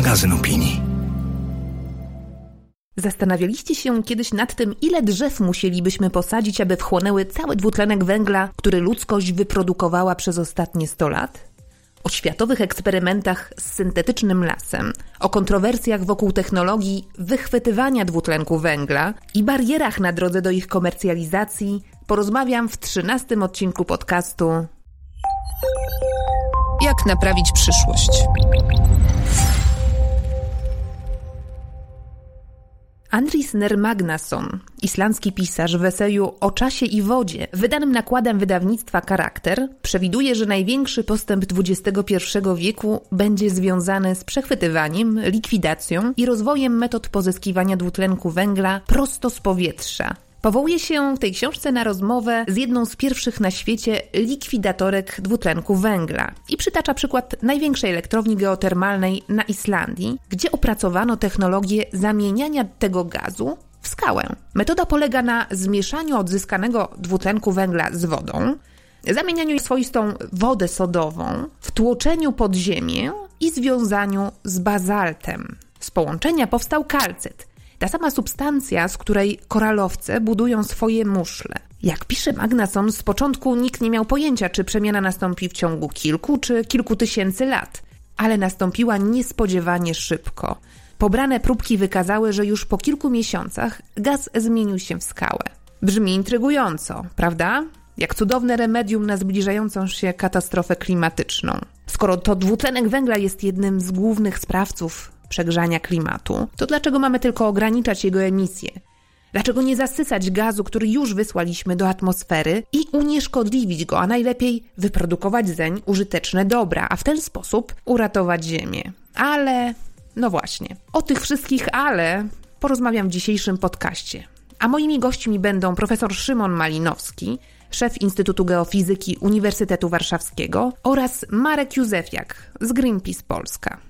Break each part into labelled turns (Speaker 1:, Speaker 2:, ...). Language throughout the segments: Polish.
Speaker 1: magazyn opinii.
Speaker 2: Zastanawialiście się kiedyś nad tym, ile drzew musielibyśmy posadzić, aby wchłonęły cały dwutlenek węgla, który ludzkość wyprodukowała przez ostatnie 100 lat? O światowych eksperymentach z syntetycznym lasem, o kontrowersjach wokół technologii wychwytywania dwutlenku węgla i barierach na drodze do ich komercjalizacji porozmawiam w 13 odcinku podcastu
Speaker 3: Jak naprawić przyszłość?
Speaker 2: Andris Nermagnason, islandzki pisarz w eseju O czasie i wodzie, wydanym nakładem wydawnictwa Charakter, przewiduje, że największy postęp XXI wieku będzie związany z przechwytywaniem, likwidacją i rozwojem metod pozyskiwania dwutlenku węgla prosto z powietrza, Powołuje się w tej książce na rozmowę z jedną z pierwszych na świecie likwidatorek dwutlenku węgla i przytacza przykład największej elektrowni geotermalnej na Islandii, gdzie opracowano technologię zamieniania tego gazu w skałę. Metoda polega na zmieszaniu odzyskanego dwutlenku węgla z wodą, zamienianiu swoistą wodę sodową, wtłoczeniu pod ziemię i związaniu z bazaltem. Z połączenia powstał kalcyt, ta sama substancja, z której koralowce budują swoje muszle. Jak pisze Magnason, z początku nikt nie miał pojęcia, czy przemiana nastąpi w ciągu kilku czy kilku tysięcy lat, ale nastąpiła niespodziewanie szybko. Pobrane próbki wykazały, że już po kilku miesiącach gaz zmienił się w skałę. Brzmi intrygująco, prawda? Jak cudowne remedium na zbliżającą się katastrofę klimatyczną. Skoro to dwutlenek węgla jest jednym z głównych sprawców przegrzania klimatu, to dlaczego mamy tylko ograniczać jego emisję? Dlaczego nie zasysać gazu, który już wysłaliśmy do atmosfery i unieszkodliwić go, a najlepiej wyprodukować zeń użyteczne dobra, a w ten sposób uratować Ziemię? Ale, no właśnie, o tych wszystkich ale porozmawiam w dzisiejszym podcaście. A moimi gośćmi będą profesor Szymon Malinowski, szef Instytutu Geofizyki Uniwersytetu Warszawskiego oraz Marek Józefiak z Greenpeace Polska.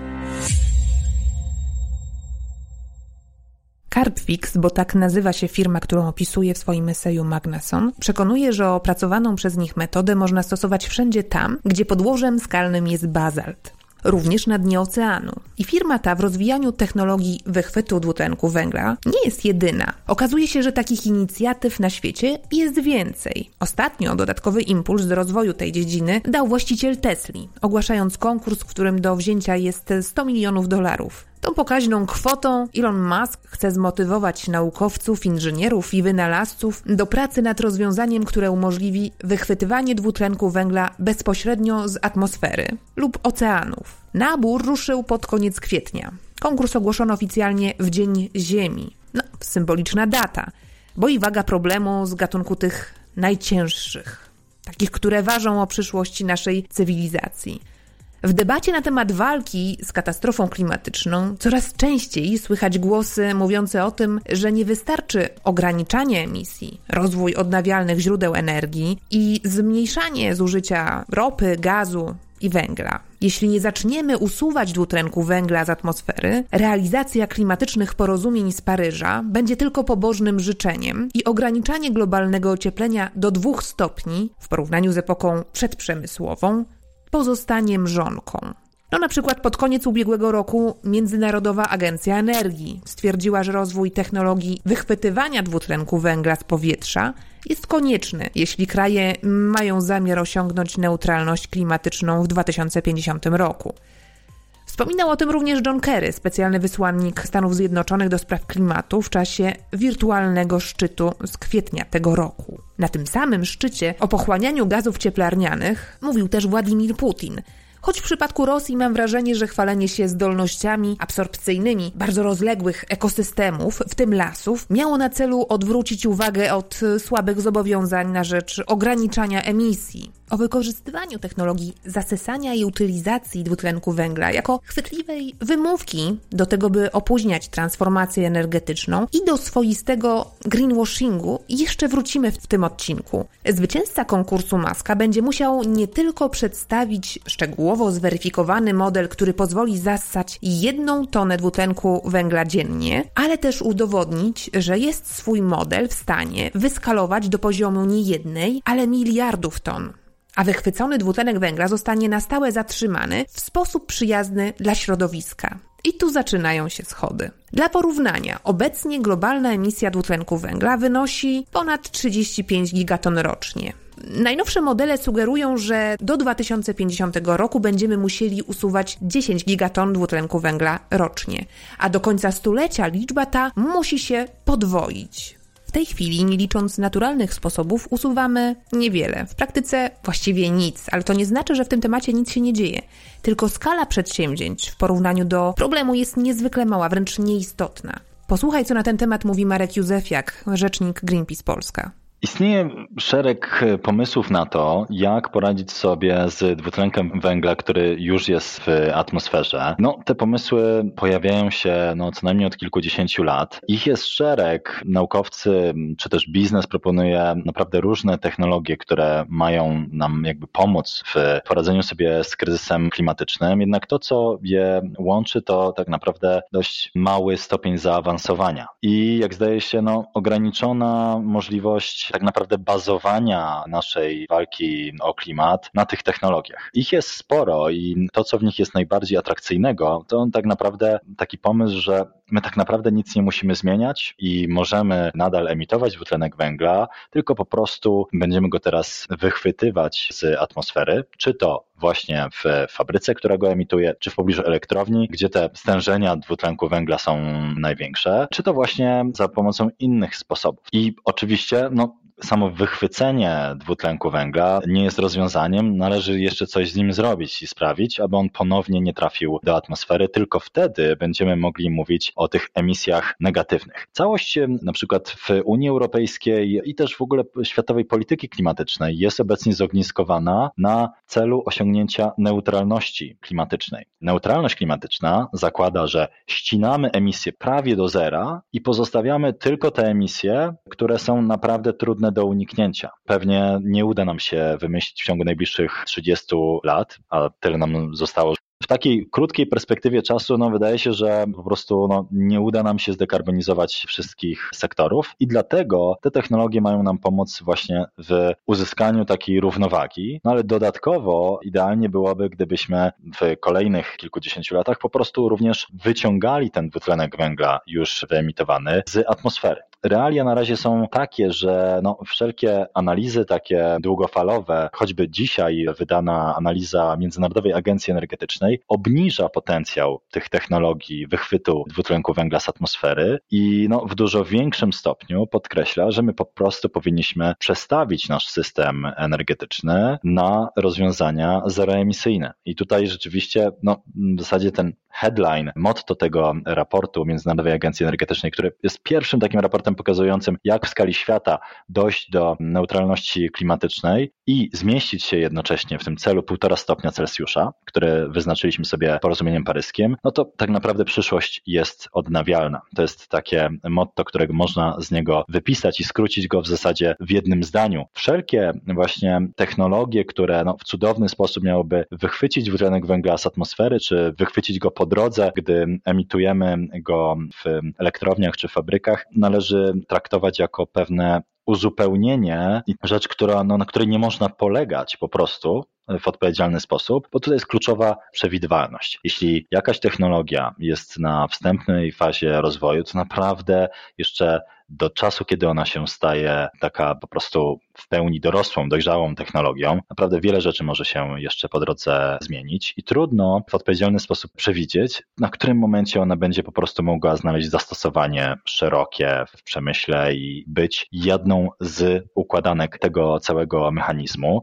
Speaker 2: Carbfix, bo tak nazywa się firma, którą opisuje w swoim eseju Magnason, przekonuje, że opracowaną przez nich metodę można stosować wszędzie tam, gdzie podłożem skalnym jest bazalt również na dnie oceanu. I firma ta w rozwijaniu technologii wychwytu dwutlenku węgla nie jest jedyna. Okazuje się, że takich inicjatyw na świecie jest więcej. Ostatnio dodatkowy impuls do rozwoju tej dziedziny dał właściciel Tesli, ogłaszając konkurs, w którym do wzięcia jest 100 milionów dolarów. Tą pokaźną kwotą Elon Musk chce zmotywować naukowców, inżynierów i wynalazców do pracy nad rozwiązaniem, które umożliwi wychwytywanie dwutlenku węgla bezpośrednio z atmosfery lub oceanów. Nabór ruszył pod koniec kwietnia. Konkurs ogłoszono oficjalnie w Dzień Ziemi. No, symboliczna data, bo i waga problemu z gatunku tych najcięższych, takich, które ważą o przyszłości naszej cywilizacji. W debacie na temat walki z katastrofą klimatyczną coraz częściej słychać głosy mówiące o tym, że nie wystarczy ograniczanie emisji, rozwój odnawialnych źródeł energii i zmniejszanie zużycia ropy, gazu i węgla. Jeśli nie zaczniemy usuwać dwutlenku węgla z atmosfery, realizacja klimatycznych porozumień z Paryża będzie tylko pobożnym życzeniem i ograniczanie globalnego ocieplenia do dwóch stopni w porównaniu z epoką przedprzemysłową pozostanie mrzonką. No na przykład pod koniec ubiegłego roku Międzynarodowa Agencja Energii stwierdziła, że rozwój technologii wychwytywania dwutlenku węgla z powietrza jest konieczny, jeśli kraje mają zamiar osiągnąć neutralność klimatyczną w 2050 roku. Wspominał o tym również John Kerry, specjalny wysłannik Stanów Zjednoczonych do spraw klimatu w czasie wirtualnego szczytu z kwietnia tego roku. Na tym samym szczycie o pochłanianiu gazów cieplarnianych mówił też Władimir Putin. Choć w przypadku Rosji mam wrażenie, że chwalenie się zdolnościami absorpcyjnymi bardzo rozległych ekosystemów, w tym lasów, miało na celu odwrócić uwagę od słabych zobowiązań na rzecz ograniczania emisji o wykorzystywaniu technologii zasysania i utylizacji dwutlenku węgla jako chwytliwej wymówki do tego, by opóźniać transformację energetyczną i do swoistego greenwashingu jeszcze wrócimy w tym odcinku. Zwycięzca konkursu Maska będzie musiał nie tylko przedstawić szczegółowo zweryfikowany model, który pozwoli zassać jedną tonę dwutlenku węgla dziennie, ale też udowodnić, że jest swój model w stanie wyskalować do poziomu nie jednej, ale miliardów ton a wychwycony dwutlenek węgla zostanie na stałe zatrzymany w sposób przyjazny dla środowiska. I tu zaczynają się schody. Dla porównania, obecnie globalna emisja dwutlenku węgla wynosi ponad 35 gigaton rocznie. Najnowsze modele sugerują, że do 2050 roku będziemy musieli usuwać 10 gigaton dwutlenku węgla rocznie, a do końca stulecia liczba ta musi się podwoić. W tej chwili, nie licząc naturalnych sposobów, usuwamy niewiele. W praktyce właściwie nic, ale to nie znaczy, że w tym temacie nic się nie dzieje. Tylko skala przedsięwzięć w porównaniu do problemu jest niezwykle mała, wręcz nieistotna. Posłuchaj, co na ten temat mówi Marek Józefiak, rzecznik Greenpeace Polska.
Speaker 1: Istnieje szereg pomysłów na to, jak poradzić sobie z dwutlenkiem węgla, który już jest w atmosferze. No, te pomysły pojawiają się no, co najmniej od kilkudziesięciu lat. Ich jest szereg. Naukowcy czy też biznes proponuje naprawdę różne technologie, które mają nam jakby pomóc w poradzeniu sobie z kryzysem klimatycznym. Jednak to, co je łączy, to tak naprawdę dość mały stopień zaawansowania. I jak zdaje się, no, ograniczona możliwość tak naprawdę bazowania naszej walki o klimat na tych technologiach. Ich jest sporo i to, co w nich jest najbardziej atrakcyjnego, to tak naprawdę taki pomysł, że my tak naprawdę nic nie musimy zmieniać i możemy nadal emitować dwutlenek węgla, tylko po prostu będziemy go teraz wychwytywać z atmosfery, czy to właśnie w fabryce, która go emituje, czy w pobliżu elektrowni, gdzie te stężenia dwutlenku węgla są największe, czy to właśnie za pomocą innych sposobów. I oczywiście, no, samo wychwycenie dwutlenku węgla nie jest rozwiązaniem, należy jeszcze coś z nim zrobić i sprawić, aby on ponownie nie trafił do atmosfery, tylko wtedy będziemy mogli mówić o tych emisjach negatywnych. Całość na przykład w Unii Europejskiej i też w ogóle światowej polityki klimatycznej jest obecnie zogniskowana na celu osiągnięcia neutralności klimatycznej. Neutralność klimatyczna zakłada, że ścinamy emisje prawie do zera i pozostawiamy tylko te emisje, które są naprawdę trudne do uniknięcia. Pewnie nie uda nam się wymyślić w ciągu najbliższych 30 lat, a tyle nam zostało w takiej krótkiej perspektywie czasu no, wydaje się, że po prostu no, nie uda nam się zdekarbonizować wszystkich sektorów i dlatego te technologie mają nam pomóc właśnie w uzyskaniu takiej równowagi. No ale dodatkowo idealnie byłoby, gdybyśmy w kolejnych kilkudziesięciu latach po prostu również wyciągali ten dwutlenek węgla już wyemitowany z atmosfery realia na razie są takie, że no, wszelkie analizy takie długofalowe, choćby dzisiaj wydana analiza Międzynarodowej Agencji Energetycznej, obniża potencjał tych technologii wychwytu dwutlenku węgla z atmosfery i no, w dużo większym stopniu podkreśla, że my po prostu powinniśmy przestawić nasz system energetyczny na rozwiązania zeroemisyjne. I tutaj rzeczywiście no, w zasadzie ten headline, motto tego raportu Międzynarodowej Agencji Energetycznej, który jest pierwszym takim raportem pokazującym, jak w skali świata dojść do neutralności klimatycznej i zmieścić się jednocześnie w tym celu 1,5 stopnia Celsjusza, który wyznaczyliśmy sobie porozumieniem paryskim, no to tak naprawdę przyszłość jest odnawialna. To jest takie motto, którego można z niego wypisać i skrócić go w zasadzie w jednym zdaniu. Wszelkie właśnie technologie, które no, w cudowny sposób miałyby wychwycić dwutlenek węgla z atmosfery, czy wychwycić go po drodze, gdy emitujemy go w elektrowniach czy fabrykach, należy traktować jako pewne uzupełnienie i rzecz, która, no, na której nie można polegać po prostu, w odpowiedzialny sposób, bo tutaj jest kluczowa przewidywalność. Jeśli jakaś technologia jest na wstępnej fazie rozwoju, to naprawdę jeszcze do czasu, kiedy ona się staje taka po prostu w pełni dorosłą, dojrzałą technologią, naprawdę wiele rzeczy może się jeszcze po drodze zmienić i trudno w odpowiedzialny sposób przewidzieć, na którym momencie ona będzie po prostu mogła znaleźć zastosowanie szerokie w przemyśle i być jedną z układanek tego całego mechanizmu.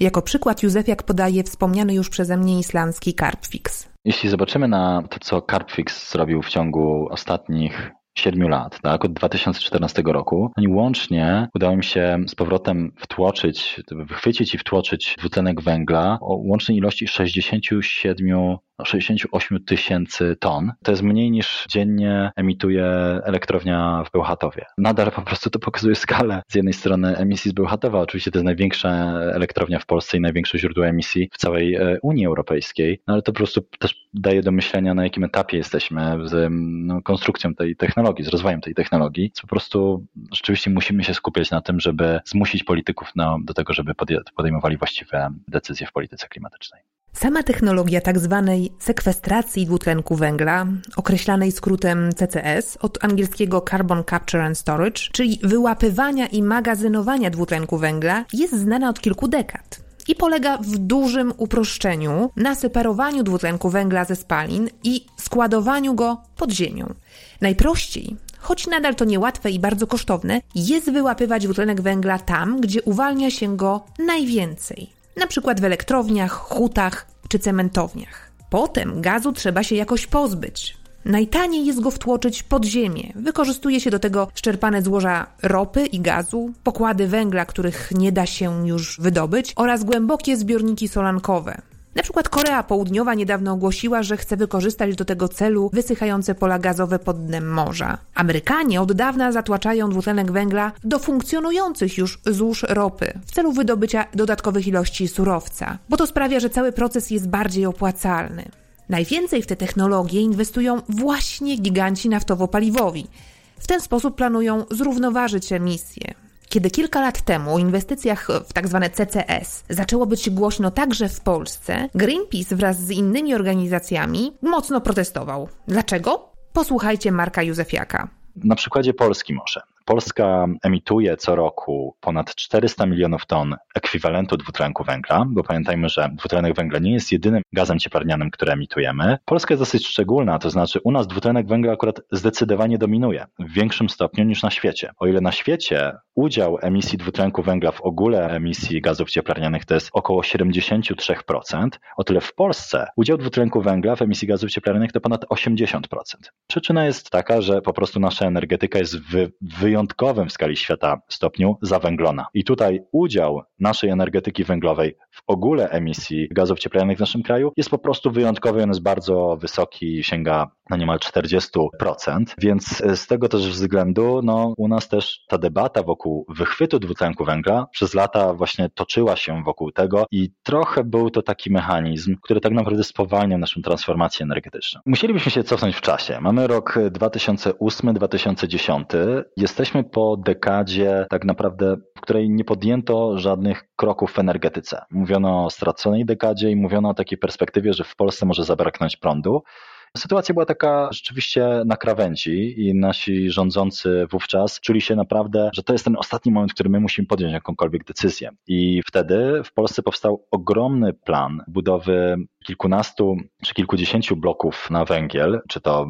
Speaker 2: Jako przykład Józefiak podaje wspomniany już przeze mnie islandzki Carpfix.
Speaker 1: Jeśli zobaczymy na to, co Carpfix zrobił w ciągu ostatnich siedmiu lat, tak, od 2014 roku. Oni łącznie udało im się z powrotem wtłoczyć, wychwycić i wtłoczyć dwutlenek węgla o łącznej ilości 67 68 tysięcy ton. To jest mniej niż dziennie emituje elektrownia w Bełchatowie. Nadal po prostu to pokazuje skalę z jednej strony emisji z Bełchatowa. Oczywiście to jest największa elektrownia w Polsce i największe źródło emisji w całej e, Unii Europejskiej, no ale to po prostu też daje do myślenia, na jakim etapie jesteśmy z no, konstrukcją tej technologii, z rozwojem tej technologii. Po prostu rzeczywiście musimy się skupiać na tym, żeby zmusić polityków no, do tego, żeby podejmowali właściwe decyzje w polityce klimatycznej.
Speaker 2: Sama technologia. Tak sekwestracji dwutlenku węgla, określanej skrótem CCS, od angielskiego Carbon Capture and Storage, czyli wyłapywania i magazynowania dwutlenku węgla, jest znana od kilku dekad i polega w dużym uproszczeniu na separowaniu dwutlenku węgla ze spalin i składowaniu go pod ziemią. Najprościej, choć nadal to niełatwe i bardzo kosztowne, jest wyłapywać dwutlenek węgla tam, gdzie uwalnia się go najwięcej na przykład w elektrowniach, hutach czy cementowniach. Potem gazu trzeba się jakoś pozbyć. Najtaniej jest go wtłoczyć pod ziemię. Wykorzystuje się do tego szczerpane złoża ropy i gazu, pokłady węgla, których nie da się już wydobyć, oraz głębokie zbiorniki solankowe. Na przykład Korea Południowa niedawno ogłosiła, że chce wykorzystać do tego celu wysychające pola gazowe pod dnem morza. Amerykanie od dawna zatłaczają dwutlenek węgla do funkcjonujących już złóż ropy w celu wydobycia dodatkowych ilości surowca, bo to sprawia, że cały proces jest bardziej opłacalny. Najwięcej w te technologie inwestują właśnie giganci naftowo-paliwowi. W ten sposób planują zrównoważyć emisje. Kiedy kilka lat temu o inwestycjach w tzw. Tak CCS zaczęło być głośno także w Polsce, Greenpeace wraz z innymi organizacjami mocno protestował. Dlaczego? Posłuchajcie Marka Józefiaka.
Speaker 1: Na przykładzie Polski może. Polska emituje co roku ponad 400 milionów ton ekwiwalentu dwutlenku węgla, bo pamiętajmy, że dwutlenek węgla nie jest jedynym gazem cieplarnianym, który emitujemy. Polska jest dosyć szczególna, to znaczy u nas dwutlenek węgla akurat zdecydowanie dominuje w większym stopniu niż na świecie. O ile na świecie udział emisji dwutlenku węgla w ogóle emisji gazów cieplarnianych to jest około 73%, o tyle w Polsce udział dwutlenku węgla w emisji gazów cieplarnianych to ponad 80%. Przyczyna jest taka, że po prostu nasza energetyka jest wy, wyjątkowym w skali świata stopniu zawęglona. I tutaj udział naszej energetyki węglowej w ogóle emisji gazów cieplarnianych w naszym kraju jest po prostu wyjątkowy, on jest bardzo wysoki, sięga na niemal 40%, więc z tego też względu no, u nas też ta debata wokół wychwytu dwutlenku węgla przez lata właśnie toczyła się wokół tego i trochę był to taki mechanizm, który tak naprawdę spowalnia naszą transformację energetyczną. Musielibyśmy się cofnąć w czasie. Mamy rok 2008-2010. Jesteśmy po dekadzie tak naprawdę, w której nie podjęto żadnych kroków w energetyce. Mówiono o straconej dekadzie i mówiono o takiej perspektywie, że w Polsce może zabraknąć prądu. Sytuacja była taka rzeczywiście na krawędzi i nasi rządzący wówczas czuli się naprawdę, że to jest ten ostatni moment, w którym my musimy podjąć jakąkolwiek decyzję. I wtedy w Polsce powstał ogromny plan budowy kilkunastu czy kilkudziesięciu bloków na węgiel, czy to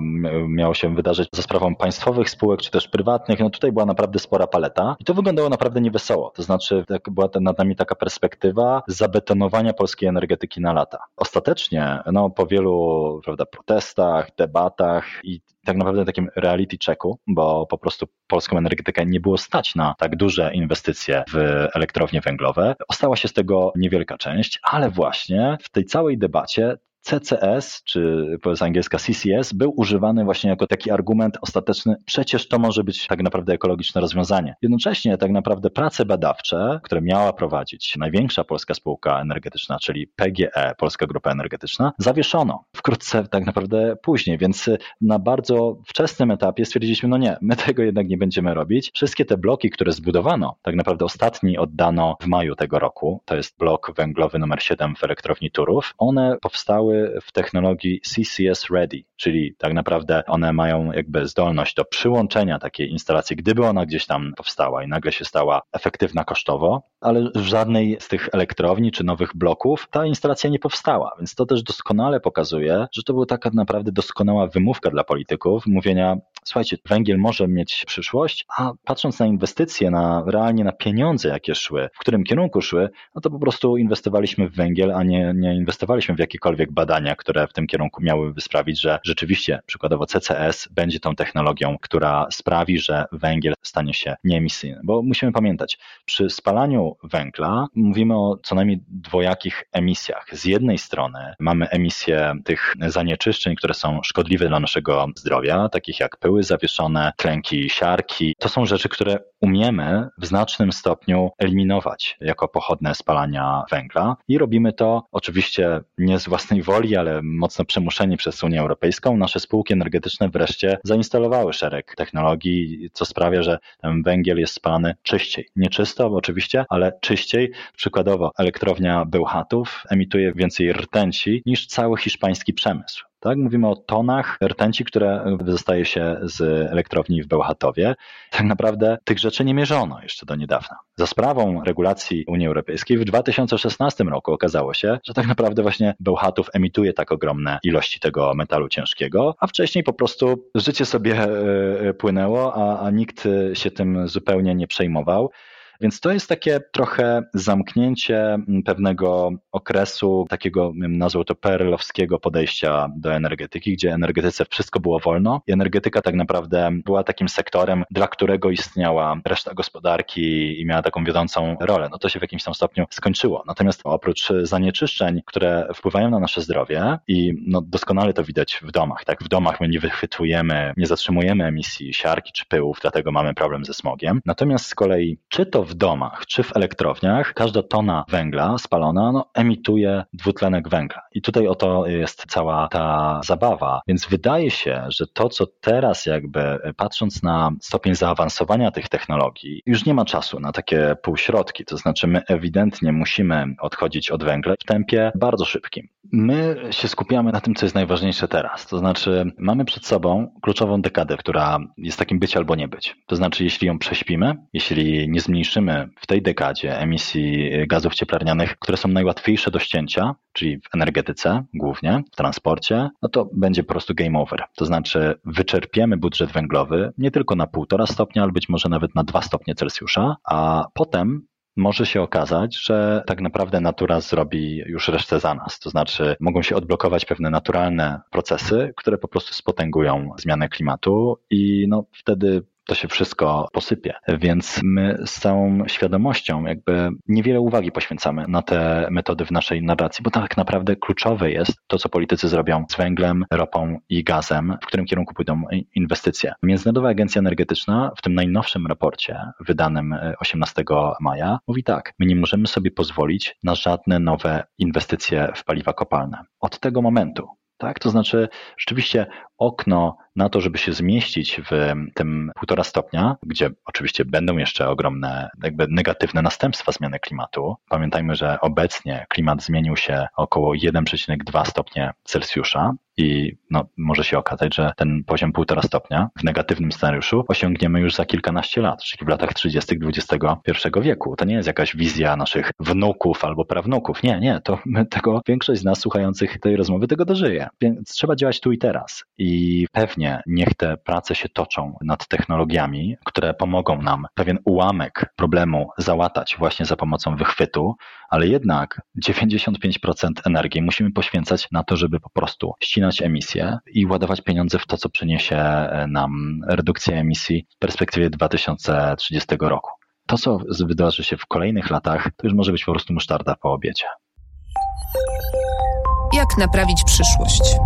Speaker 1: miało się wydarzyć za sprawą państwowych spółek, czy też prywatnych, no tutaj była naprawdę spora paleta i to wyglądało naprawdę niewesoło. To znaczy tak, była nad nami taka perspektywa zabetonowania polskiej energetyki na lata. Ostatecznie, no po wielu prawda, protestach, debatach i tak naprawdę takim reality checku, bo po prostu polską energetykę nie było stać na tak duże inwestycje w elektrownie węglowe. Ostała się z tego niewielka część, ale właśnie w tej całej debacie CCS, czy z angielska CCS, był używany właśnie jako taki argument ostateczny, przecież to może być tak naprawdę ekologiczne rozwiązanie. Jednocześnie tak naprawdę prace badawcze, które miała prowadzić największa polska spółka energetyczna, czyli PGE, Polska Grupa Energetyczna, zawieszono wkrótce tak naprawdę później, więc na bardzo wczesnym etapie stwierdziliśmy, no nie, my tego jednak nie będziemy robić. Wszystkie te bloki, które zbudowano, tak naprawdę ostatni oddano w maju tego roku, to jest blok węglowy numer 7 w elektrowni Turów, one powstały w technologii CCS Ready, czyli tak naprawdę one mają jakby zdolność do przyłączenia takiej instalacji, gdyby ona gdzieś tam powstała i nagle się stała efektywna kosztowo, ale w żadnej z tych elektrowni czy nowych bloków ta instalacja nie powstała, więc to też doskonale pokazuje, że to była taka naprawdę doskonała wymówka dla polityków mówienia, słuchajcie, węgiel może mieć przyszłość, a patrząc na inwestycje, na realnie na pieniądze, jakie szły, w którym kierunku szły, no to po prostu inwestowaliśmy w węgiel, a nie, nie inwestowaliśmy w jakiekolwiek badania, które w tym kierunku miałyby sprawić, że rzeczywiście przykładowo CCS będzie tą technologią, która sprawi, że węgiel stanie się nieemisyjny. Bo musimy pamiętać, przy spalaniu węgla mówimy o co najmniej dwojakich emisjach. Z jednej strony mamy emisje tych zanieczyszczeń, które są szkodliwe dla naszego zdrowia, takich jak pyły zawieszone, tlenki siarki. To są rzeczy, które umiemy w znacznym stopniu eliminować jako pochodne spalania węgla i robimy to oczywiście nie z własnej woli, ale mocno przymuszeni przez Unię Europejską. Nasze spółki energetyczne wreszcie zainstalowały szereg technologii, co sprawia, że ten węgiel jest spalany czyściej. Nie czysto oczywiście, ale czyściej. Przykładowo elektrownia Bełchatów emituje więcej rtęci niż cały hiszpański przemysł. Tak? Mówimy o tonach rtęci, które wydostaje się z elektrowni w Bełchatowie. Tak naprawdę tych rzeczy nie mierzono jeszcze do niedawna. Za sprawą regulacji Unii Europejskiej w 2016 roku okazało się, że tak naprawdę właśnie Bełchatów emituje tak ogromne ilości tego metalu ciężkiego, a wcześniej po prostu życie sobie e, e, płynęło, a, a nikt się tym zupełnie nie przejmował. Więc to jest takie trochę zamknięcie pewnego okresu, takiego nazwał to perlowskiego podejścia do energetyki, gdzie energetyce wszystko było wolno i energetyka tak naprawdę była takim sektorem, dla którego istniała reszta gospodarki i miała taką wiodącą rolę. No to się w jakimś tam stopniu skończyło. Natomiast oprócz zanieczyszczeń, które wpływają na nasze zdrowie i no doskonale to widać w domach, tak? W domach my nie wychwytujemy, nie zatrzymujemy emisji siarki czy pyłów, dlatego mamy problem ze smogiem. Natomiast z kolei, czy to w domach, czy w elektrowniach, każda tona węgla spalona no, emituje dwutlenek węgla. I tutaj oto jest cała ta zabawa. Więc wydaje się, że to, co teraz jakby patrząc na stopień zaawansowania tych technologii, już nie ma czasu na takie półśrodki. To znaczy my ewidentnie musimy odchodzić od węgla w tempie bardzo szybkim. My się skupiamy na tym, co jest najważniejsze teraz. To znaczy mamy przed sobą kluczową dekadę, która jest takim być albo nie być. To znaczy jeśli ją prześpimy, jeśli nie zmniejszymy zmniejszymy w tej dekadzie emisji gazów cieplarnianych, które są najłatwiejsze do ścięcia, czyli w energetyce głównie, w transporcie, no to będzie po prostu game over. To znaczy wyczerpiemy budżet węglowy nie tylko na półtora stopnia, ale być może nawet na dwa stopnie Celsjusza, a potem może się okazać, że tak naprawdę natura zrobi już resztę za nas. To znaczy, mogą się odblokować pewne naturalne procesy, które po prostu spotęgują zmianę klimatu, i no wtedy to się wszystko posypie. Więc my z całą świadomością jakby niewiele uwagi poświęcamy na te metody w naszej narracji, bo tak naprawdę kluczowe jest to, co politycy zrobią z węglem, ropą i gazem, w którym kierunku pójdą inwestycje. Międzynarodowa Agencja Energetyczna w tym najnowszym raporcie wydanym 18 maja mówi tak, my nie możemy sobie pozwolić na żadne nowe inwestycje w paliwa kopalne. Od tego momentu tak? To znaczy, rzeczywiście okno na to, żeby się zmieścić w tym półtora stopnia, gdzie oczywiście będą jeszcze ogromne, jakby negatywne następstwa zmiany klimatu. Pamiętajmy, że obecnie klimat zmienił się około 1,2 stopnie Celsjusza i no, może się okazać, że ten poziom półtora stopnia w negatywnym scenariuszu osiągniemy już za kilkanaście lat, czyli w latach 30. XXI wieku. To nie jest jakaś wizja naszych wnuków albo prawnuków. Nie, nie, to my tego, większość z nas słuchających tej rozmowy tego dożyje. Więc trzeba działać tu i teraz. Pewnie niech te prace się toczą nad technologiami, które pomogą nam pewien ułamek problemu załatać właśnie za pomocą wychwytu, ale jednak 95% energii musimy poświęcać na to, żeby po prostu ścinać emisje i ładować pieniądze w to, co przyniesie e, nam redukcję emisji w perspektywie 2030 roku. To, co wydarzy się w kolejnych latach, to już może być po prostu musztarda po obiecie.
Speaker 3: jak naprawić przyszłość.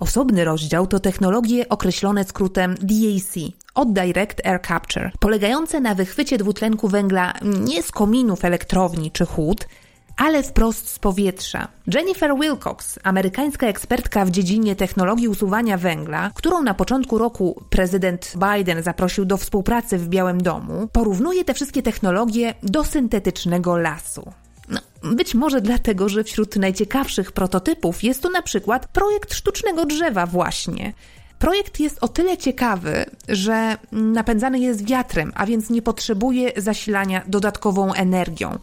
Speaker 2: Osobny rozdział to technologie określone skrótem DAC od Direct Air Capture, polegające na wychwycie dwutlenku węgla nie z kominów elektrowni czy chłód, ale wprost z powietrza. Jennifer Wilcox, amerykańska ekspertka w dziedzinie technologii usuwania węgla, którą na początku roku prezydent Biden zaprosił do współpracy w Białym Domu, porównuje te wszystkie technologie do syntetycznego lasu. Być może dlatego, że wśród najciekawszych prototypów jest to na przykład projekt sztucznego drzewa właśnie. Projekt jest o tyle ciekawy, że napędzany jest wiatrem, a więc nie potrzebuje zasilania dodatkową energią.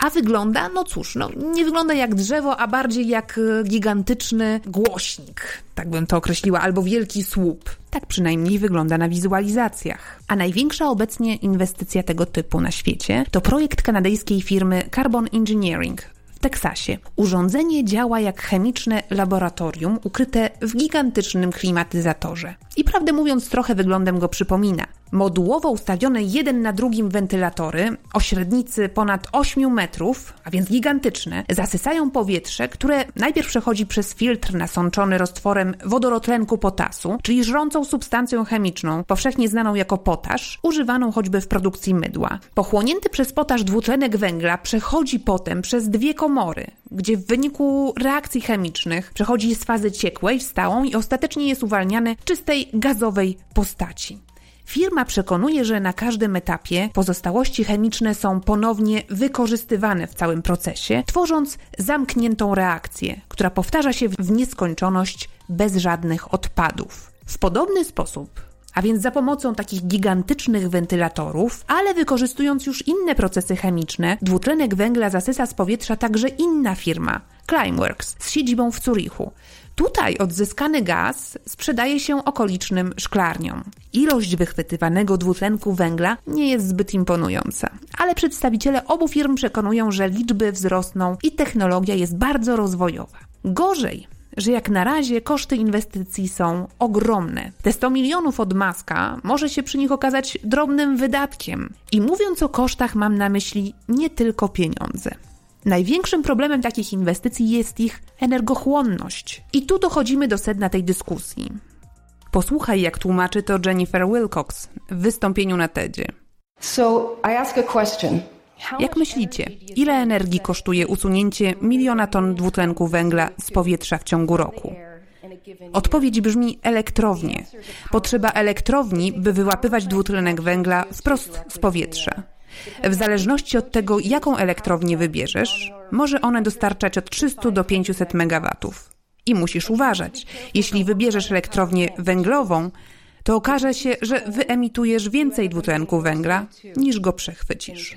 Speaker 2: A wygląda, no cóż, no, nie wygląda jak drzewo, a bardziej jak e, gigantyczny głośnik, tak bym to określiła, albo wielki słup. Tak przynajmniej wygląda na wizualizacjach. A największa obecnie inwestycja tego typu na świecie to projekt kanadyjskiej firmy Carbon Engineering, Teksasie. Urządzenie działa jak chemiczne laboratorium ukryte w gigantycznym klimatyzatorze. I prawdę mówiąc, trochę wyglądem go przypomina modułowo ustawione jeden na drugim wentylatory o średnicy ponad 8 metrów, a więc gigantyczne, zasysają powietrze, które najpierw przechodzi przez filtr nasączony roztworem wodorotlenku potasu, czyli żrącą substancją chemiczną, powszechnie znaną jako potasz, używaną choćby w produkcji mydła. Pochłonięty przez potasz dwutlenek węgla przechodzi potem przez dwie komory, gdzie w wyniku reakcji chemicznych przechodzi z fazy ciekłej w stałą i ostatecznie jest uwalniany czystej gazowej postaci. Firma przekonuje, że na każdym etapie pozostałości chemiczne są ponownie wykorzystywane w całym procesie, tworząc zamkniętą reakcję, która powtarza się w nieskończoność bez żadnych odpadów. W podobny sposób a więc za pomocą takich gigantycznych wentylatorów, ale wykorzystując już inne procesy chemiczne, dwutlenek węgla zasysa z powietrza także inna firma, Climeworks, z siedzibą w Zurichu. Tutaj odzyskany gaz sprzedaje się okolicznym szklarniom. Ilość wychwytywanego dwutlenku węgla nie jest zbyt imponująca, ale przedstawiciele obu firm przekonują, że liczby wzrosną i technologia jest bardzo rozwojowa. Gorzej że jak na razie koszty inwestycji są ogromne. Te 100 milionów od Maska może się przy nich okazać drobnym wydatkiem. I mówiąc o kosztach, mam na myśli nie tylko pieniądze. Największym problemem takich inwestycji jest ich energochłonność. I tu dochodzimy do sedna tej dyskusji. Posłuchaj, jak tłumaczy to Jennifer Wilcox w wystąpieniu na TEDzie.
Speaker 4: So I ask a question.
Speaker 2: Jak myślicie, ile energii kosztuje usunięcie miliona ton dwutlenku węgla z powietrza w ciągu roku? Odpowiedź brzmi elektrownie. Potrzeba elektrowni, by wyłapywać dwutlenek węgla wprost z powietrza. W zależności od tego, jaką elektrownię wybierzesz, może ona dostarczać od 300 do 500 MW. I musisz uważać. Jeśli wybierzesz elektrownię węglową, to okaże się, że wyemitujesz więcej dwutlenku węgla niż go przechwycisz.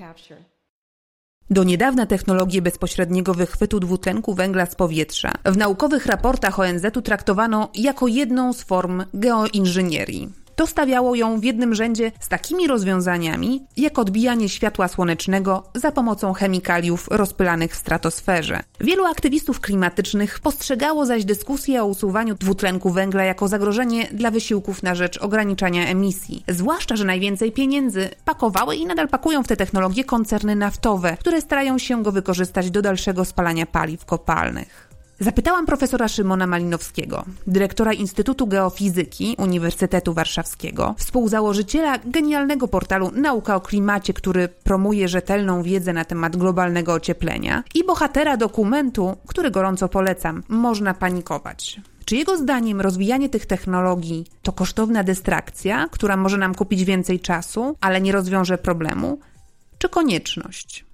Speaker 2: Do niedawna technologię bezpośredniego wychwytu dwutlenku węgla z powietrza w naukowych raportach ONZ-u traktowano jako jedną z form geoinżynierii. To stawiało ją w jednym rzędzie z takimi rozwiązaniami, jak odbijanie światła słonecznego za pomocą chemikaliów rozpylanych w stratosferze. Wielu aktywistów klimatycznych postrzegało zaś dyskusję o usuwaniu dwutlenku węgla jako zagrożenie dla wysiłków na rzecz ograniczania emisji. Zwłaszcza, że najwięcej pieniędzy pakowały i nadal pakują w te technologie koncerny naftowe, które starają się go wykorzystać do dalszego spalania paliw kopalnych. Zapytałam profesora Szymona Malinowskiego, dyrektora Instytutu Geofizyki Uniwersytetu Warszawskiego, współzałożyciela genialnego portalu Nauka o Klimacie, który promuje rzetelną wiedzę na temat globalnego ocieplenia i bohatera dokumentu, który gorąco polecam, Można panikować. Czy jego zdaniem rozwijanie tych technologii to kosztowna dystrakcja, która może nam kupić więcej czasu, ale nie rozwiąże problemu, czy konieczność?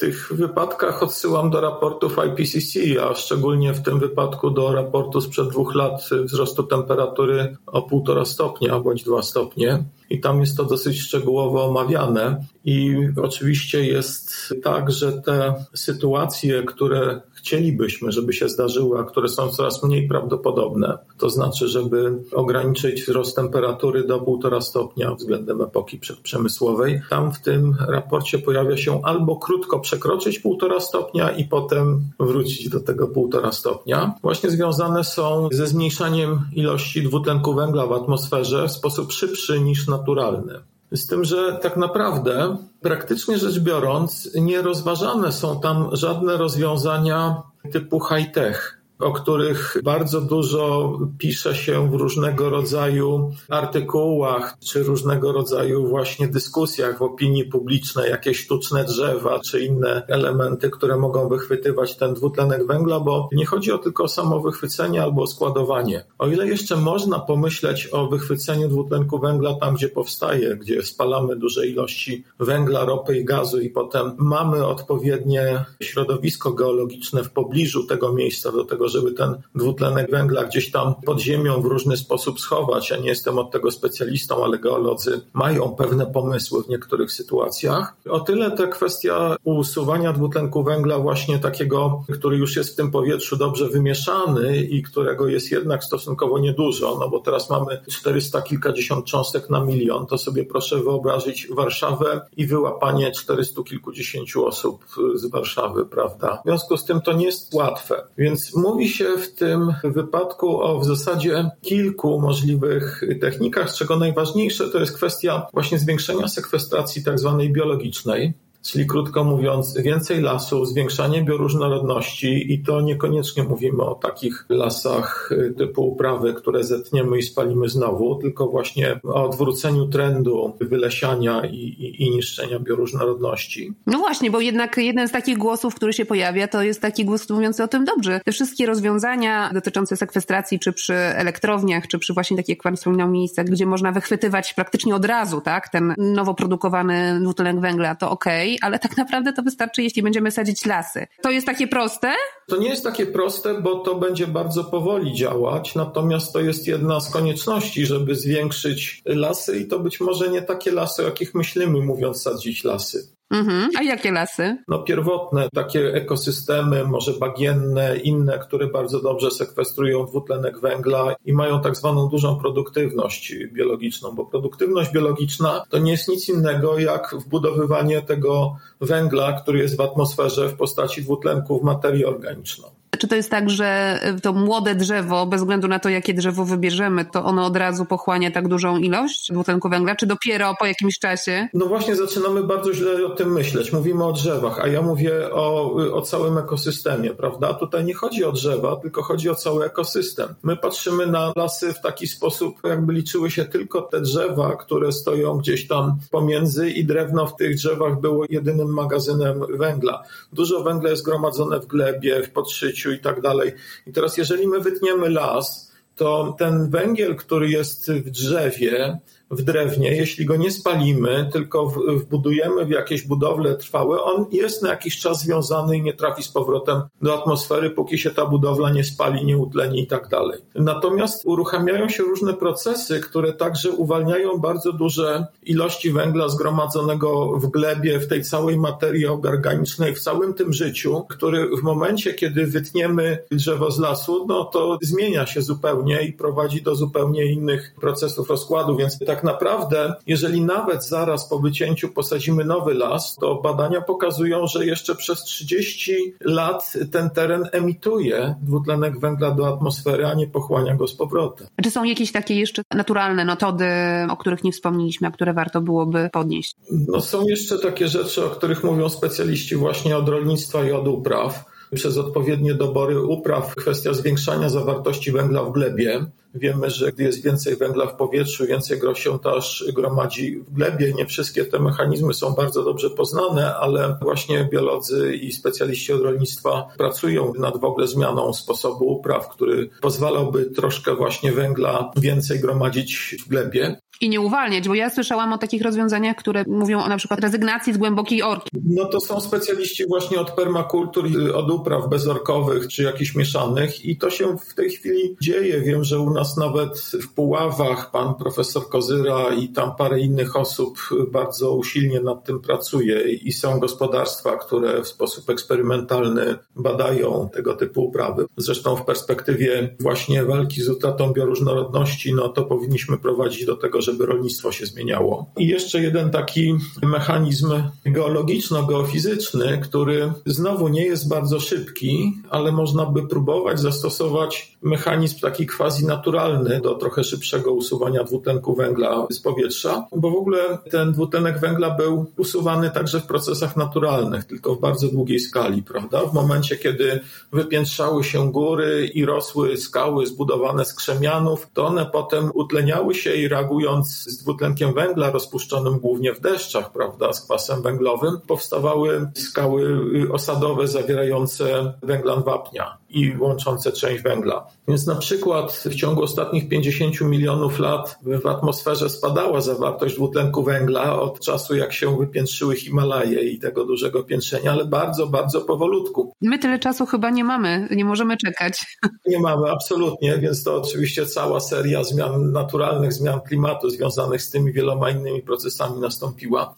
Speaker 5: Tych wypadkach odsyłam do raportów IPCC, a szczególnie w tym wypadku do raportu sprzed dwóch lat wzrostu temperatury o półtora stopnia bądź dwa stopnie. I tam jest to dosyć szczegółowo omawiane. I oczywiście jest tak, że te sytuacje, które chcielibyśmy, żeby się zdarzyły, a które są coraz mniej prawdopodobne. To znaczy, żeby ograniczyć wzrost temperatury do 1,5 stopnia względem epoki przedprzemysłowej. Tam w tym raporcie pojawia się albo krótko przekroczyć 1,5 stopnia i potem wrócić do tego 1,5 stopnia. Właśnie związane są ze zmniejszaniem ilości dwutlenku węgla w atmosferze w sposób szybszy niż naturalny. Z tym, że tak naprawdę, praktycznie rzecz biorąc, nie rozważane są tam żadne rozwiązania typu high-tech o których bardzo dużo pisze się w różnego rodzaju artykułach, czy różnego rodzaju właśnie dyskusjach w opinii publicznej, jakieś sztuczne drzewa, czy inne elementy, które mogą wychwytywać ten dwutlenek węgla, bo nie chodzi o tylko samo wychwycenie albo składowanie. O ile jeszcze można pomyśleć o wychwyceniu dwutlenku węgla tam, gdzie powstaje, gdzie spalamy duże ilości węgla, ropy i gazu i potem mamy odpowiednie środowisko geologiczne w pobliżu tego miejsca do tego, żeby ten dwutlenek węgla gdzieś tam pod ziemią w różny sposób schować. Ja nie jestem od tego specjalistą, ale geolodzy mają pewne pomysły w niektórych sytuacjach. O tyle ta kwestia usuwania dwutlenku węgla właśnie takiego, który już jest w tym powietrzu dobrze wymieszany i którego jest jednak stosunkowo niedużo, no bo teraz mamy 400 kilkadziesiąt cząstek na milion, to sobie proszę wyobrazić Warszawę i wyłapanie 400 kilkudziesięciu osób z Warszawy, prawda? W związku z tym to nie jest łatwe. Więc mówi się w tym wypadku o w zasadzie kilku możliwych technikach, z czego najważniejsze to jest kwestia właśnie zwiększenia sekwestracji tak zwanej biologicznej. Czyli krótko mówiąc, więcej lasów, zwiększanie bioróżnorodności i to niekoniecznie mówimy o takich lasach y, typu uprawy, które zetniemy i spalimy znowu, tylko właśnie o odwróceniu trendu wylesiania i, i, i niszczenia bioróżnorodności.
Speaker 2: No właśnie, bo jednak jeden z takich głosów, który się pojawia, to jest taki głos mówiący o tym dobrze. Te wszystkie rozwiązania dotyczące sekwestracji, czy przy elektrowniach, czy przy właśnie takich, jak pan wspominał, miejscach, gdzie można wychwytywać praktycznie od razu, tak, ten nowo produkowany dwutlenek węgla, to okej, okay ale tak naprawdę to wystarczy, jeśli będziemy sadzić lasy. To jest takie proste?
Speaker 5: To nie jest takie proste, bo to będzie bardzo powoli działać, natomiast to jest jedna z konieczności, żeby zwiększyć lasy i to być może nie takie lasy, o jakich myślimy, mówiąc sadzić lasy.
Speaker 2: Mhm. A jakie lasy?
Speaker 5: No pierwotne, takie ekosystemy, może bagienne, inne, które bardzo dobrze sekwestrują dwutlenek węgla i mają tak zwaną dużą produktywność biologiczną, bo produktywność biologiczna to nie jest nic innego jak wbudowywanie tego węgla, który jest w atmosferze w postaci dwutlenku w materię organiczną.
Speaker 2: Czy to jest tak, że to młode drzewo, bez względu na to, jakie drzewo wybierzemy, to ono od razu pochłania tak dużą ilość dwutlenku węgla, czy dopiero po jakimś czasie?
Speaker 5: No właśnie zaczynamy bardzo źle o tym myśleć. Mówimy o drzewach, a ja mówię o, o całym ekosystemie, prawda? Tutaj nie chodzi o drzewa, tylko chodzi o cały ekosystem. My patrzymy na lasy w taki sposób, jakby liczyły się tylko te drzewa, które stoją gdzieś tam pomiędzy i drewno w tych drzewach było jedynym magazynem węgla. Dużo węgla jest gromadzone w glebie, w podszyciu, i tak dalej. I teraz, jeżeli my wytniemy las, to ten węgiel, który jest w drzewie, w drewnie, jeśli go nie spalimy, tylko wbudujemy w jakieś budowle trwałe, on jest na jakiś czas związany i nie trafi z powrotem do atmosfery, póki się ta budowla nie spali, nie utleni i tak dalej. Natomiast uruchamiają się różne procesy, które także uwalniają bardzo duże ilości węgla zgromadzonego w glebie, w tej całej materii organicznej, w całym tym życiu, który w momencie, kiedy wytniemy drzewo z lasu, no to zmienia się zupełnie i prowadzi do zupełnie innych procesów rozkładu, więc tak tak naprawdę, jeżeli nawet zaraz po wycięciu posadzimy nowy las, to badania pokazują, że jeszcze przez 30 lat ten teren emituje dwutlenek węgla do atmosfery, a nie pochłania go z powrotem.
Speaker 2: Czy są jakieś takie jeszcze naturalne metody, o których nie wspomnieliśmy, a które warto byłoby podnieść?
Speaker 5: No są jeszcze takie rzeczy, o których mówią specjaliści właśnie od rolnictwa i od upraw przez odpowiednie dobory upraw, kwestia zwiększania zawartości węgla w glebie. Wiemy, że gdy jest więcej węgla w powietrzu, więcej go się też gromadzi w glebie. Nie wszystkie te mechanizmy są bardzo dobrze poznane, ale właśnie biolodzy i specjaliści od rolnictwa pracują nad w ogóle zmianą sposobu upraw, który pozwalałby troszkę właśnie węgla więcej gromadzić w glebie.
Speaker 2: I nie uwalniać, bo ja słyszałam o takich rozwiązaniach, które mówią o na przykład rezygnacji z głębokiej orki.
Speaker 5: No to są specjaliści właśnie od permakultur, od upraw bezorkowych czy jakichś mieszanych i to się w tej chwili dzieje. Wiem, że u nas nas nawet w Puławach pan profesor Kozyra i tam parę innych osób bardzo usilnie nad tym pracuje i są gospodarstwa, które w sposób eksperymentalny badają tego typu uprawy. Zresztą w perspektywie właśnie walki z utratą bioróżnorodności, no to powinniśmy prowadzić do tego, żeby rolnictwo się zmieniało. I jeszcze jeden taki mechanizm geologiczno-geofizyczny, który znowu nie jest bardzo szybki, ale można by próbować zastosować mechanizm taki quasi naturalny, naturalny do trochę szybszego usuwania dwutlenku węgla z powietrza, bo w ogóle ten dwutlenek węgla był usuwany także w procesach naturalnych, tylko w bardzo długiej skali, prawda? W momencie, kiedy wypiętrzały się góry i rosły skały zbudowane z krzemianów, to one potem utleniały się i reagując z dwutlenkiem węgla rozpuszczonym głównie w deszczach, prawda, z kwasem węglowym, powstawały skały osadowe zawierające węglan wapnia i łączące część węgla. Więc na przykład w ciągu ostatnich 50 milionów lat w atmosferze spadała zawartość dwutlenku węgla od czasu, jak się wypiętrzyły Himalaje i tego dużego piętrzenia, ale bardzo, bardzo powolutku.
Speaker 3: My tyle czasu chyba nie mamy, nie możemy czekać.
Speaker 5: Nie mamy, absolutnie, więc to oczywiście cała seria zmian naturalnych, zmian klimatu związanych z tymi wieloma innymi procesami nastąpiła.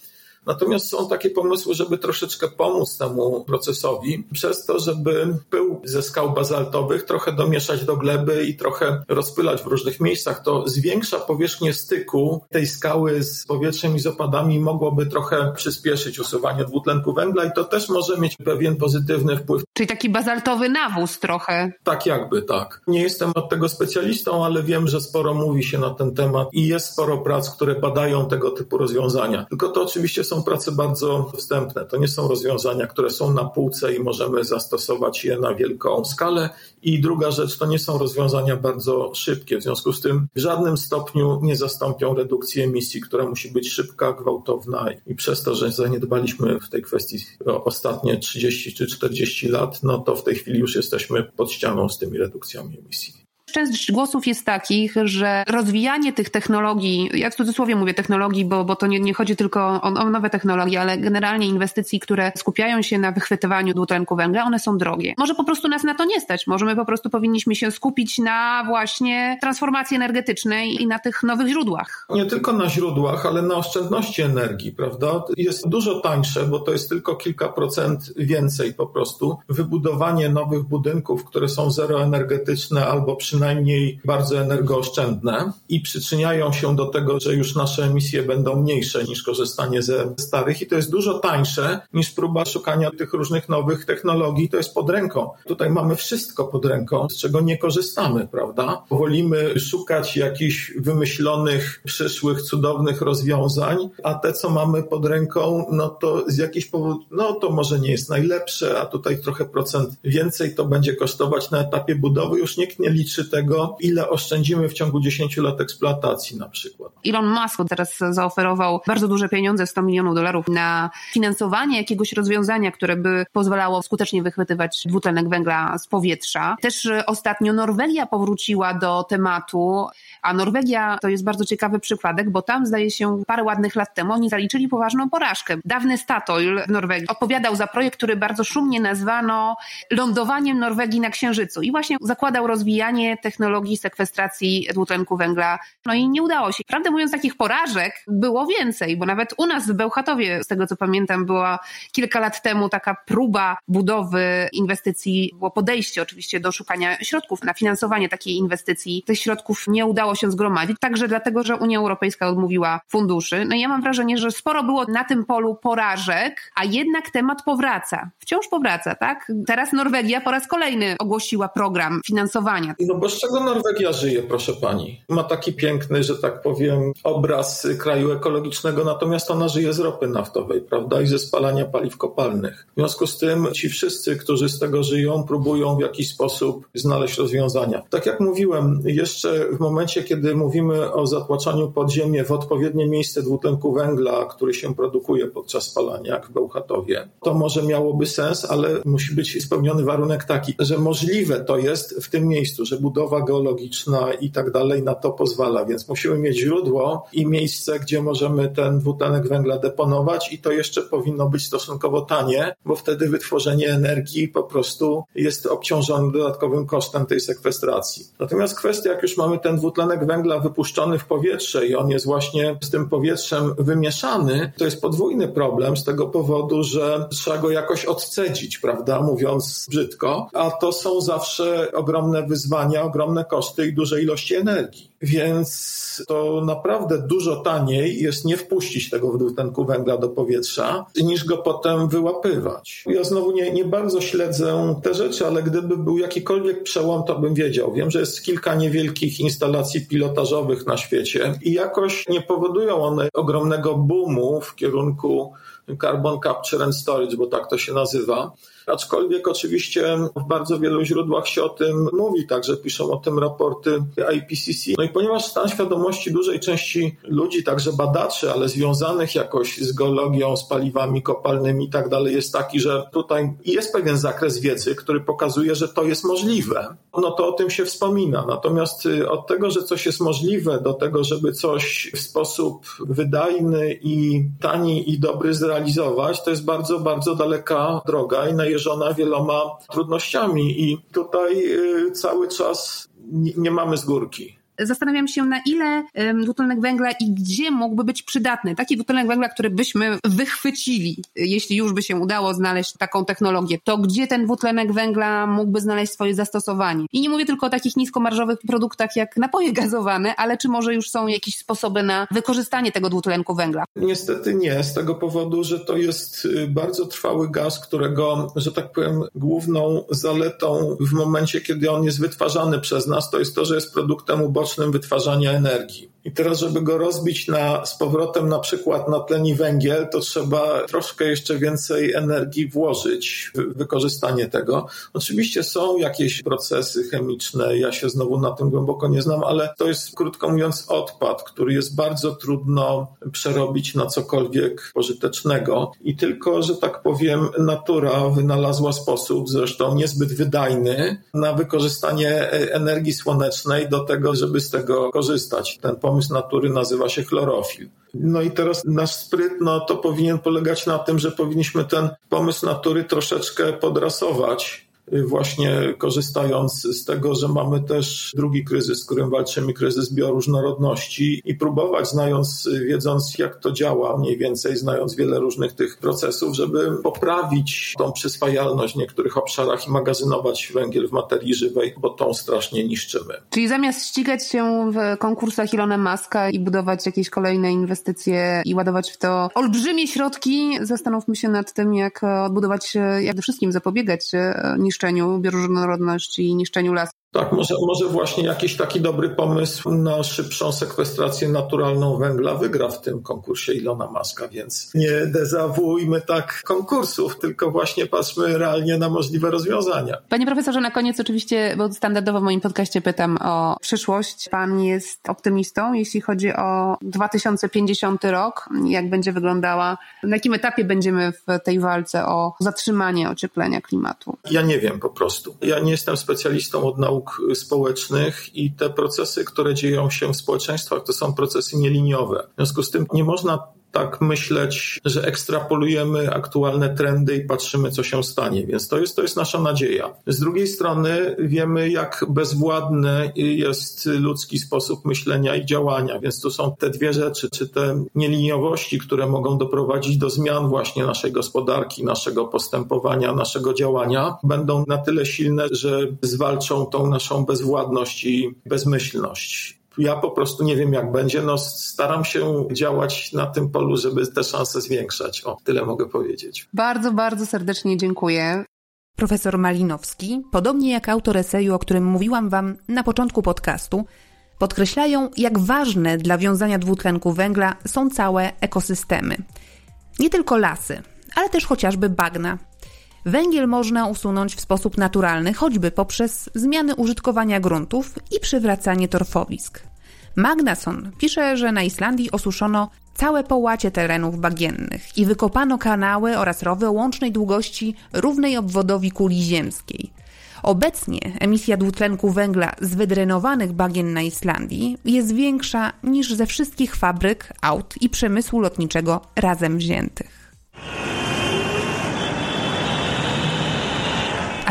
Speaker 5: Natomiast są takie pomysły, żeby troszeczkę pomóc temu procesowi, przez to, żeby pył ze skał bazaltowych trochę domieszać do gleby i trochę rozpylać w różnych miejscach. To zwiększa powierzchnię styku tej skały z powietrzem i z opadami, mogłoby trochę przyspieszyć usuwanie dwutlenku węgla i to też może mieć pewien pozytywny wpływ.
Speaker 3: Czyli taki bazaltowy nawóz trochę.
Speaker 5: Tak jakby, tak. Nie jestem od tego specjalistą, ale wiem, że sporo mówi się na ten temat i jest sporo prac, które badają tego typu rozwiązania. Tylko to oczywiście są prace bardzo wstępne. To nie są rozwiązania, które są na półce i możemy zastosować je na wielką skalę. I druga rzecz, to nie są rozwiązania bardzo szybkie. W związku z tym w żadnym stopniu nie zastąpią redukcji emisji, która musi być szybka, gwałtowna i przez to, że zaniedbaliśmy w tej kwestii ostatnie 30 czy 40 lat, no to w tej chwili już jesteśmy pod ścianą z tymi redukcjami emisji.
Speaker 3: Część głosów jest takich, że rozwijanie tych technologii, ja w cudzysłowie mówię technologii, bo, bo to nie, nie chodzi tylko o, o nowe technologie, ale generalnie inwestycji, które skupiają się na wychwytywaniu dwutlenku węgla, one są drogie. Może po prostu nas na to nie stać. Może my po prostu powinniśmy się skupić na właśnie transformacji energetycznej i na tych nowych źródłach.
Speaker 5: Nie tylko na źródłach, ale na oszczędności energii, prawda? Jest dużo tańsze, bo to jest tylko kilka procent więcej po prostu. Wybudowanie nowych budynków, które są zeroenergetyczne albo przynajmniej przynajmniej bardzo energooszczędne i przyczyniają się do tego, że już nasze emisje będą mniejsze niż korzystanie ze starych i to jest dużo tańsze niż próba szukania tych różnych nowych technologii. To jest pod ręką. Tutaj mamy wszystko pod ręką, z czego nie korzystamy, prawda? Wolimy szukać jakichś wymyślonych, przyszłych, cudownych rozwiązań, a te, co mamy pod ręką, no to z jakichś powodów, no to może nie jest najlepsze, a tutaj trochę procent więcej to będzie kosztować na etapie budowy. Już nikt nie liczy tego, ile oszczędzimy w ciągu 10 lat eksploatacji na przykład.
Speaker 3: Elon Musk teraz zaoferował bardzo duże pieniądze, 100 milionów dolarów na finansowanie jakiegoś rozwiązania, które by pozwalało skutecznie wychwytywać dwutlenek węgla z powietrza. Też ostatnio Norwegia powróciła do tematu, a Norwegia to jest bardzo ciekawy przykładek, bo tam zdaje się parę ładnych lat temu oni zaliczyli poważną porażkę. Dawny Statoil w Norwegii odpowiadał za projekt, który bardzo szumnie nazwano lądowaniem Norwegii na Księżycu i właśnie zakładał rozwijanie technologii sekwestracji dwutlenku węgla. No i nie udało się. Prawdę mówiąc, takich porażek było więcej, bo nawet u nas w Bełchatowie, z tego co pamiętam, była kilka lat temu taka próba budowy inwestycji, było podejście oczywiście do szukania środków na finansowanie takiej inwestycji. Tych środków nie udało się zgromadzić, także dlatego, że Unia Europejska odmówiła funduszy. No i ja mam wrażenie, że sporo było na tym polu porażek, a jednak temat powraca. Wciąż powraca, tak? Teraz Norwegia po raz kolejny ogłosiła program finansowania.
Speaker 5: No bo z czego Norwegia żyje, proszę pani? Ma taki piękny, że tak powiem, obraz kraju ekologicznego, natomiast ona żyje z ropy naftowej, prawda? I ze spalania paliw kopalnych. W związku z tym ci wszyscy, którzy z tego żyją, próbują w jakiś sposób znaleźć rozwiązania. Tak jak mówiłem, jeszcze w momencie, kiedy mówimy o zatłaczaniu podziemie w odpowiednie miejsce dwutlenku węgla, który się produkuje podczas spalania, jak w Bełchatowie, to może miałoby sens, ale musi być spełniony warunek taki, że możliwe to jest w tym miejscu, że budowa geologiczna i tak dalej na to pozwala, więc musimy mieć źródło i miejsce, gdzie możemy ten dwutlenek węgla deponować i to jeszcze powinno być stosunkowo tanie, bo wtedy wytworzenie energii po prostu jest obciążone dodatkowym kosztem tej sekwestracji. Natomiast kwestia, jak już mamy ten dwutlenek węgla wypuszczony w powietrze i on jest właśnie z tym powietrzem wymieszany, to jest podwójny problem z tego powodu, że trzeba go jakoś odcedzić, prawda, mówiąc brzydko, a to są zawsze ogromne wyzwania, ogromne koszty i duże ilości energii. Więc to naprawdę dużo taniej jest nie wpuścić tego dwutlenku węgla do powietrza, niż go potem wyłapywać. Ja znowu nie, nie bardzo śledzę te rzeczy, ale gdyby był jakikolwiek przełom, to bym wiedział. Wiem, że jest kilka niewielkich instalacji pilotażowych na świecie i jakoś nie powodują one ogromnego boomu w kierunku carbon capture and storage, bo tak to się nazywa. Aczkolwiek oczywiście w bardzo wielu źródłach się o tym mówi, także piszą o tym raporty IPCC. No i ponieważ stan świadomości dużej części ludzi, także badaczy, ale związanych jakoś z geologią, z paliwami kopalnymi i tak dalej, jest taki, że tutaj jest pewien zakres wiedzy, który pokazuje, że to jest możliwe, no to o tym się wspomina. Natomiast y, od tego, że coś jest możliwe, do tego, żeby coś w sposób wydajny i tani i dobry zrealizować, to jest bardzo, bardzo daleka droga i najeżona wieloma trudnościami. I tutaj y, cały czas nie mamy z górki
Speaker 2: zastanawiam się, na ile dwutlenek węgla i gdzie mógłby być przydatny. Taki dwutlenek węgla, który byśmy wychwycili, jeśli już by się udało znaleźć taką technologię, to gdzie ten dwutlenek węgla mógłby znaleźć swoje zastosowanie? I nie mówię tylko o takich niskomarżowych produktach jak napoje gazowane, ale czy może już są jakieś sposoby na wykorzystanie tego dwutlenku węgla?
Speaker 5: Niestety nie, z tego powodu, że to jest y, bardzo trwały gaz, którego, że tak powiem, główną zaletą w momencie, kiedy on jest wytwarzany przez nas, to jest to, że jest produktem ubocznym wytwarzania energii. I teraz, żeby go rozbić na, z powrotem na przykład na tlen i węgiel, to trzeba troszkę jeszcze więcej energii włożyć w wykorzystanie tego. Oczywiście są jakieś procesy chemiczne, ja się znowu na tym głęboko nie znam, ale to jest krótko mówiąc odpad, który jest bardzo trudno przerobić na cokolwiek pożytecznego. I tylko, że tak powiem, natura wynalazła sposób, zresztą niezbyt wydajny, na wykorzystanie energii słonecznej do tego, żeby z tego korzystać. Ten pomysł natury nazywa się chlorofil. No i teraz nasz spryt, no to powinien polegać na tym, że powinniśmy ten pomysł natury troszeczkę podrasować właśnie korzystając z tego, że mamy też drugi kryzys, z którym walczymy, kryzys bioróżnorodności i próbować, znając, wiedząc jak to działa mniej więcej, znając wiele różnych tych procesów, żeby poprawić tą przyswajalność w niektórych obszarach i magazynować węgiel w materii żywej, bo tą strasznie niszczymy.
Speaker 2: Czyli zamiast ścigać się w konkursach Ilona Maska i budować jakieś kolejne inwestycje i ładować w to olbrzymie środki, zastanówmy się nad tym, jak odbudować, jak przede wszystkim zapobiegać niszczeniu niszczeniu bioróżnorodności i niszczeniu lasów.
Speaker 5: Tak, może, może właśnie jakiś taki dobry pomysł na szybszą sekwestrację naturalną węgla wygra w tym konkursie Ilona Maska, więc nie dezawujmy tak konkursów, tylko właśnie patrzmy realnie na możliwe rozwiązania.
Speaker 2: Panie profesorze, na koniec oczywiście, bo standardowo w moim podcaście pytam o przyszłość. Pan jest optymistą, jeśli chodzi o 2050 rok, jak będzie wyglądała, na jakim etapie będziemy w tej walce o zatrzymanie ocieplenia klimatu?
Speaker 5: Ja nie wiem po prostu. Ja nie jestem specjalistą od nauk nauk społecznych i te procesy, które dzieją się w społeczeństwach, to są procesy nieliniowe. W związku z tym nie można tak myśleć, że ekstrapolujemy aktualne trendy i patrzymy, co się stanie. Więc to jest, to jest nasza nadzieja. Z drugiej strony wiemy, jak bezwładny jest ludzki sposób myślenia i działania. Więc tu są te dwie rzeczy, czy te nieliniowości, które mogą doprowadzić do zmian właśnie naszej gospodarki, naszego postępowania, naszego działania, będą na tyle silne, że zwalczą tą naszą bezwładność i bezmyślność ja po prostu nie wiem, jak będzie. No, staram się działać na tym polu, żeby te szanse zwiększać. O, tyle mogę powiedzieć.
Speaker 2: Bardzo, bardzo serdecznie dziękuję. Profesor Malinowski, podobnie jak autor eseju, o którym mówiłam Wam na początku podcastu, podkreślają, jak ważne dla wiązania dwutlenku węgla są całe ekosystemy. Nie tylko lasy, ale też chociażby bagna. Węgiel można usunąć w sposób naturalny, choćby poprzez zmiany użytkowania gruntów i przywracanie torfowisk. Magnason pisze, że na Islandii osuszono całe połacie terenów bagiennych i wykopano kanały oraz rowy o łącznej długości równej obwodowi kuli ziemskiej. Obecnie emisja dwutlenku węgla z wydrenowanych bagien na Islandii jest większa niż ze wszystkich fabryk, aut i przemysłu lotniczego razem wziętych.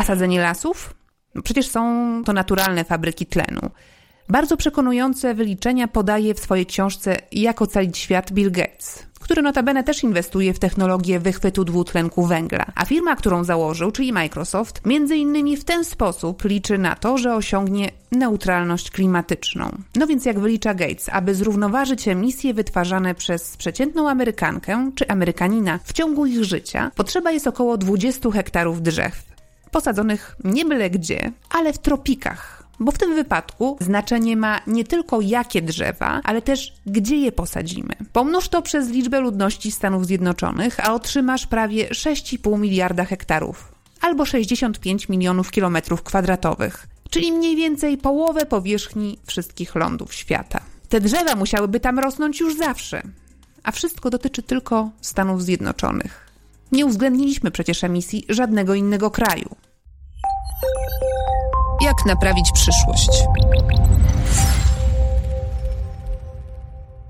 Speaker 2: A sadzenie lasów? No przecież są to naturalne fabryki tlenu. Bardzo przekonujące wyliczenia podaje w swojej książce Jak ocalić świat Bill Gates który notabene też inwestuje w technologię wychwytu dwutlenku węgla. A firma, którą założył, czyli Microsoft, między innymi w ten sposób liczy na to, że osiągnie neutralność klimatyczną. No więc jak wylicza Gates, aby zrównoważyć emisje wytwarzane przez przeciętną Amerykankę czy Amerykanina w ciągu ich życia, potrzeba jest około 20 hektarów drzew. Posadzonych nie byle gdzie, ale w tropikach, bo w tym wypadku znaczenie ma nie tylko jakie drzewa, ale też gdzie je posadzimy. Pomnóż to przez liczbę ludności Stanów Zjednoczonych, a otrzymasz prawie 6,5 miliarda hektarów albo 65 milionów kilometrów kwadratowych, czyli mniej więcej połowę powierzchni wszystkich lądów świata. Te drzewa musiałyby tam rosnąć już zawsze, a wszystko dotyczy tylko Stanów Zjednoczonych. Nie uwzględniliśmy przecież emisji żadnego innego kraju.
Speaker 3: Jak naprawić przyszłość?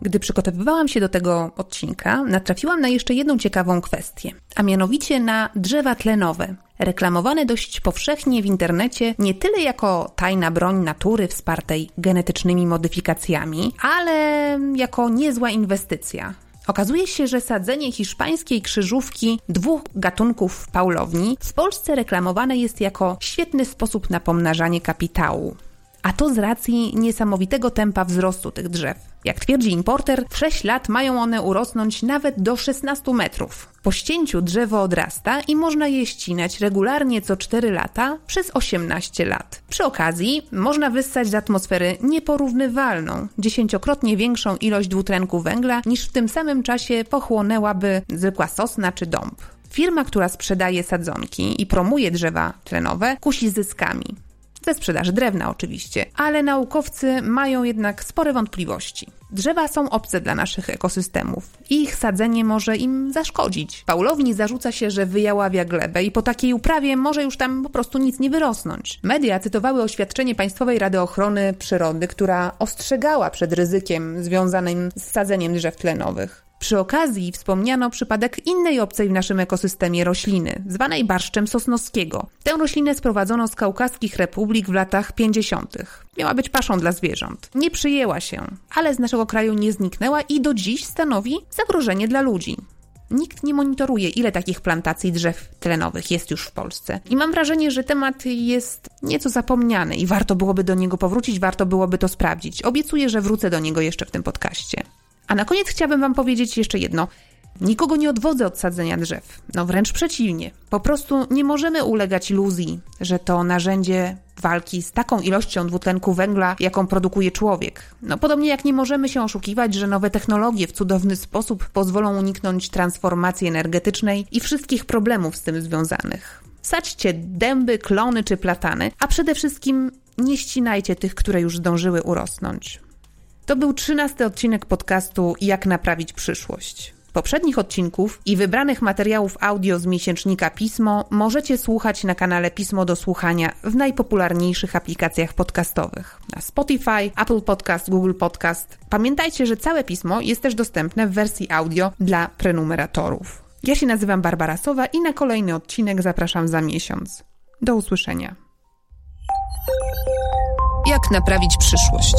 Speaker 2: Gdy przygotowywałam się do tego odcinka, natrafiłam na jeszcze jedną ciekawą kwestię, a mianowicie na drzewa tlenowe, reklamowane dość powszechnie w internecie nie tyle jako tajna broń natury wspartej genetycznymi modyfikacjami, ale jako niezła inwestycja. Okazuje się, że sadzenie hiszpańskiej krzyżówki dwóch gatunków paulowni w Polsce reklamowane jest jako świetny sposób na pomnażanie kapitału. A to z racji niesamowitego tempa wzrostu tych drzew. Jak twierdzi importer, w 6 lat mają one urosnąć nawet do 16 metrów. Po ścięciu drzewo odrasta i można je ścinać regularnie co 4 lata przez 18 lat. Przy okazji można wyssać z atmosfery nieporównywalną, dziesięciokrotnie większą ilość dwutlenku węgla niż w tym samym czasie pochłonęłaby zwykła sosna czy dąb. Firma, która sprzedaje sadzonki i promuje drzewa tlenowe, kusi zyskami ze sprzedaży drewna oczywiście, ale naukowcy mają jednak spore wątpliwości. Drzewa są obce dla naszych ekosystemów i ich sadzenie może im zaszkodzić. Paulowni zarzuca się, że wyjaławia glebę i po takiej uprawie może już tam po prostu nic nie wyrosnąć. Media cytowały oświadczenie Państwowej Rady Ochrony Przyrody, która ostrzegała przed ryzykiem związanym z sadzeniem drzew tlenowych. Przy okazji wspomniano przypadek innej obcej w naszym ekosystemie rośliny, zwanej barszczem sosnowskiego. Tę roślinę sprowadzono z kaukaskich republik w latach 50. Miała być paszą dla zwierząt. Nie przyjęła się, ale z naszego kraju nie zniknęła i do dziś stanowi zagrożenie dla ludzi. Nikt nie monitoruje, ile takich plantacji drzew tlenowych jest już w Polsce. I mam wrażenie, że temat jest nieco zapomniany i warto byłoby do niego powrócić, warto byłoby to sprawdzić. Obiecuję, że wrócę do niego jeszcze w tym podcaście. A na koniec chciałabym Wam powiedzieć jeszcze jedno. Nikogo nie odwodzę od sadzenia drzew. No wręcz przeciwnie. Po prostu nie możemy ulegać iluzji, że to narzędzie walki z taką ilością dwutlenku węgla, jaką produkuje człowiek. No podobnie jak nie możemy się oszukiwać, że nowe technologie w cudowny sposób pozwolą uniknąć transformacji energetycznej i wszystkich problemów z tym związanych. Sadźcie dęby, klony czy platany, a przede wszystkim nie ścinajcie tych, które już zdążyły urosnąć. To był trzynasty odcinek podcastu Jak naprawić przyszłość. Poprzednich odcinków i wybranych materiałów audio z miesięcznika Pismo możecie słuchać na kanale Pismo do Słuchania w najpopularniejszych aplikacjach podcastowych na Spotify, Apple Podcast, Google Podcast. Pamiętajcie, że całe pismo jest też dostępne w wersji audio dla prenumeratorów. Ja się nazywam Barbara Sowa i na kolejny odcinek zapraszam za miesiąc. Do usłyszenia.
Speaker 3: Jak naprawić przyszłość?